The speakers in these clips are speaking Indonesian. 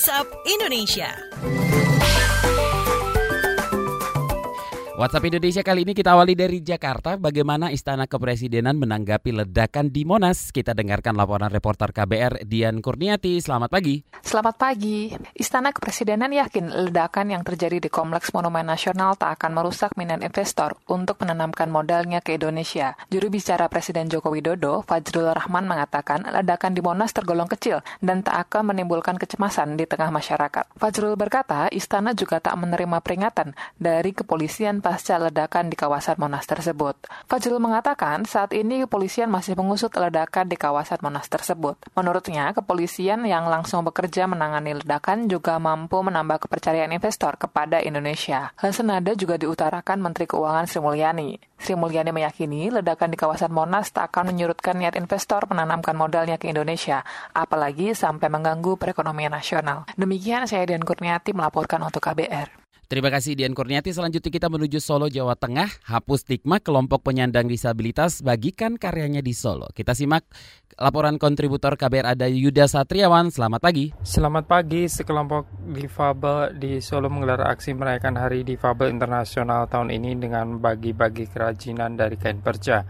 WhatsApp Indonesia. WhatsApp Indonesia kali ini kita awali dari Jakarta. Bagaimana Istana Kepresidenan menanggapi ledakan di Monas? Kita dengarkan laporan reporter KBR Dian Kurniati. Selamat pagi. Selamat pagi. Istana Kepresidenan yakin ledakan yang terjadi di Kompleks Monumen Nasional tak akan merusak minat investor untuk menanamkan modalnya ke Indonesia. Juru bicara Presiden Joko Widodo, Fajrul Rahman mengatakan ledakan di Monas tergolong kecil dan tak akan menimbulkan kecemasan di tengah masyarakat. Fajrul berkata, Istana juga tak menerima peringatan dari kepolisian pasca ledakan di kawasan Monas tersebut. Fajrul mengatakan saat ini kepolisian masih mengusut ledakan di kawasan Monas tersebut. Menurutnya, kepolisian yang langsung bekerja menangani ledakan juga mampu menambah kepercayaan investor kepada Indonesia. Hal senada juga diutarakan Menteri Keuangan Sri Mulyani. Sri Mulyani meyakini ledakan di kawasan Monas tak akan menyurutkan niat investor menanamkan modalnya ke Indonesia, apalagi sampai mengganggu perekonomian nasional. Demikian saya Dian Kurniati melaporkan untuk KBR. Terima kasih Dian Kurniati. Selanjutnya kita menuju Solo, Jawa Tengah. Hapus stigma kelompok penyandang disabilitas bagikan karyanya di Solo. Kita simak laporan kontributor KBR ada Yuda Satriawan. Selamat pagi. Selamat pagi. Sekelompok difabel di Solo menggelar aksi merayakan Hari Difabel Internasional tahun ini dengan bagi-bagi kerajinan dari kain perca.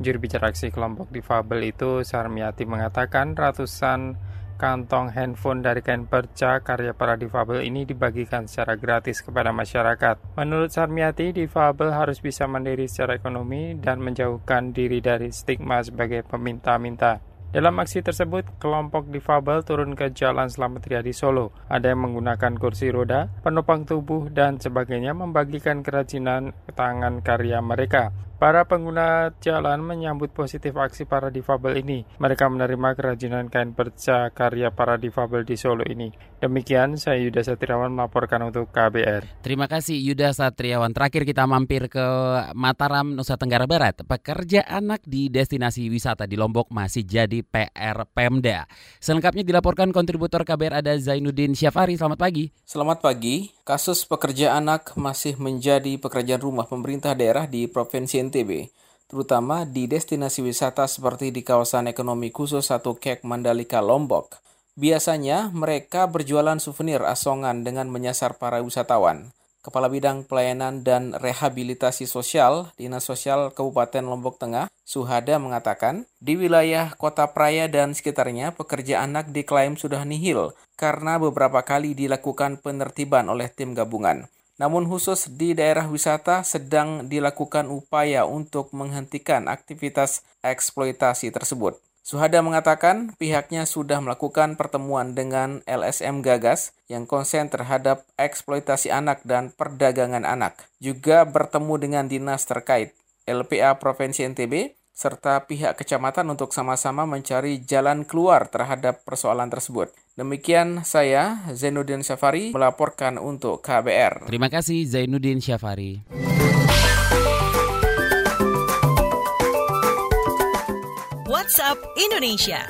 Juru bicara aksi kelompok difabel itu Sarmiati mengatakan ratusan kantong handphone dari kain perca karya para difabel ini dibagikan secara gratis kepada masyarakat. Menurut Sarmiati, difabel harus bisa mandiri secara ekonomi dan menjauhkan diri dari stigma sebagai peminta-minta. Dalam aksi tersebut, kelompok difabel turun ke Jalan Slamet Riyadi Solo. Ada yang menggunakan kursi roda, penopang tubuh, dan sebagainya membagikan kerajinan tangan karya mereka. Para pengguna jalan menyambut positif aksi para difabel ini. Mereka menerima kerajinan kain perca karya para difabel di Solo ini. Demikian, saya Yuda Satriawan melaporkan untuk KBR. Terima kasih Yuda Satriawan. Terakhir kita mampir ke Mataram, Nusa Tenggara Barat. Pekerja anak di destinasi wisata di Lombok masih jadi PR Pemda. Selengkapnya dilaporkan kontributor KBR ada Zainuddin Syafari. Selamat pagi. Selamat pagi. Kasus pekerja anak masih menjadi pekerjaan rumah pemerintah daerah di Provinsi NTB, terutama di destinasi wisata seperti di kawasan ekonomi khusus satu Kek Mandalika Lombok. Biasanya mereka berjualan souvenir asongan dengan menyasar para wisatawan. Kepala Bidang Pelayanan dan Rehabilitasi Sosial Dinas Sosial Kabupaten Lombok Tengah, Suhada mengatakan, di wilayah Kota Praya dan sekitarnya pekerja anak diklaim sudah nihil karena beberapa kali dilakukan penertiban oleh tim gabungan. Namun khusus di daerah wisata sedang dilakukan upaya untuk menghentikan aktivitas eksploitasi tersebut. Suhada mengatakan pihaknya sudah melakukan pertemuan dengan LSM Gagas yang konsen terhadap eksploitasi anak dan perdagangan anak. Juga bertemu dengan dinas terkait, LPA Provinsi NTB, serta pihak kecamatan untuk sama-sama mencari jalan keluar terhadap persoalan tersebut. Demikian saya, Zainuddin Syafari, melaporkan untuk KBR. Terima kasih Zainuddin Syafari. WhatsApp Indonesia.